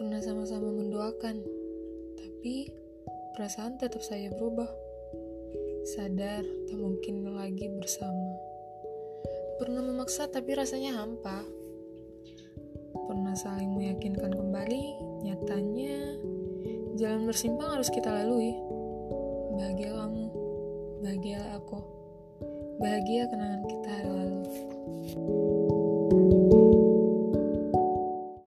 pernah sama-sama mendoakan, tapi perasaan tetap saya berubah. Sadar tak mungkin lagi bersama. Pernah memaksa tapi rasanya hampa. Pernah saling meyakinkan kembali, nyatanya jalan bersimpang harus kita lalui. Bahagia kamu, bahagia aku, bahagia kenangan kita lalu. thank you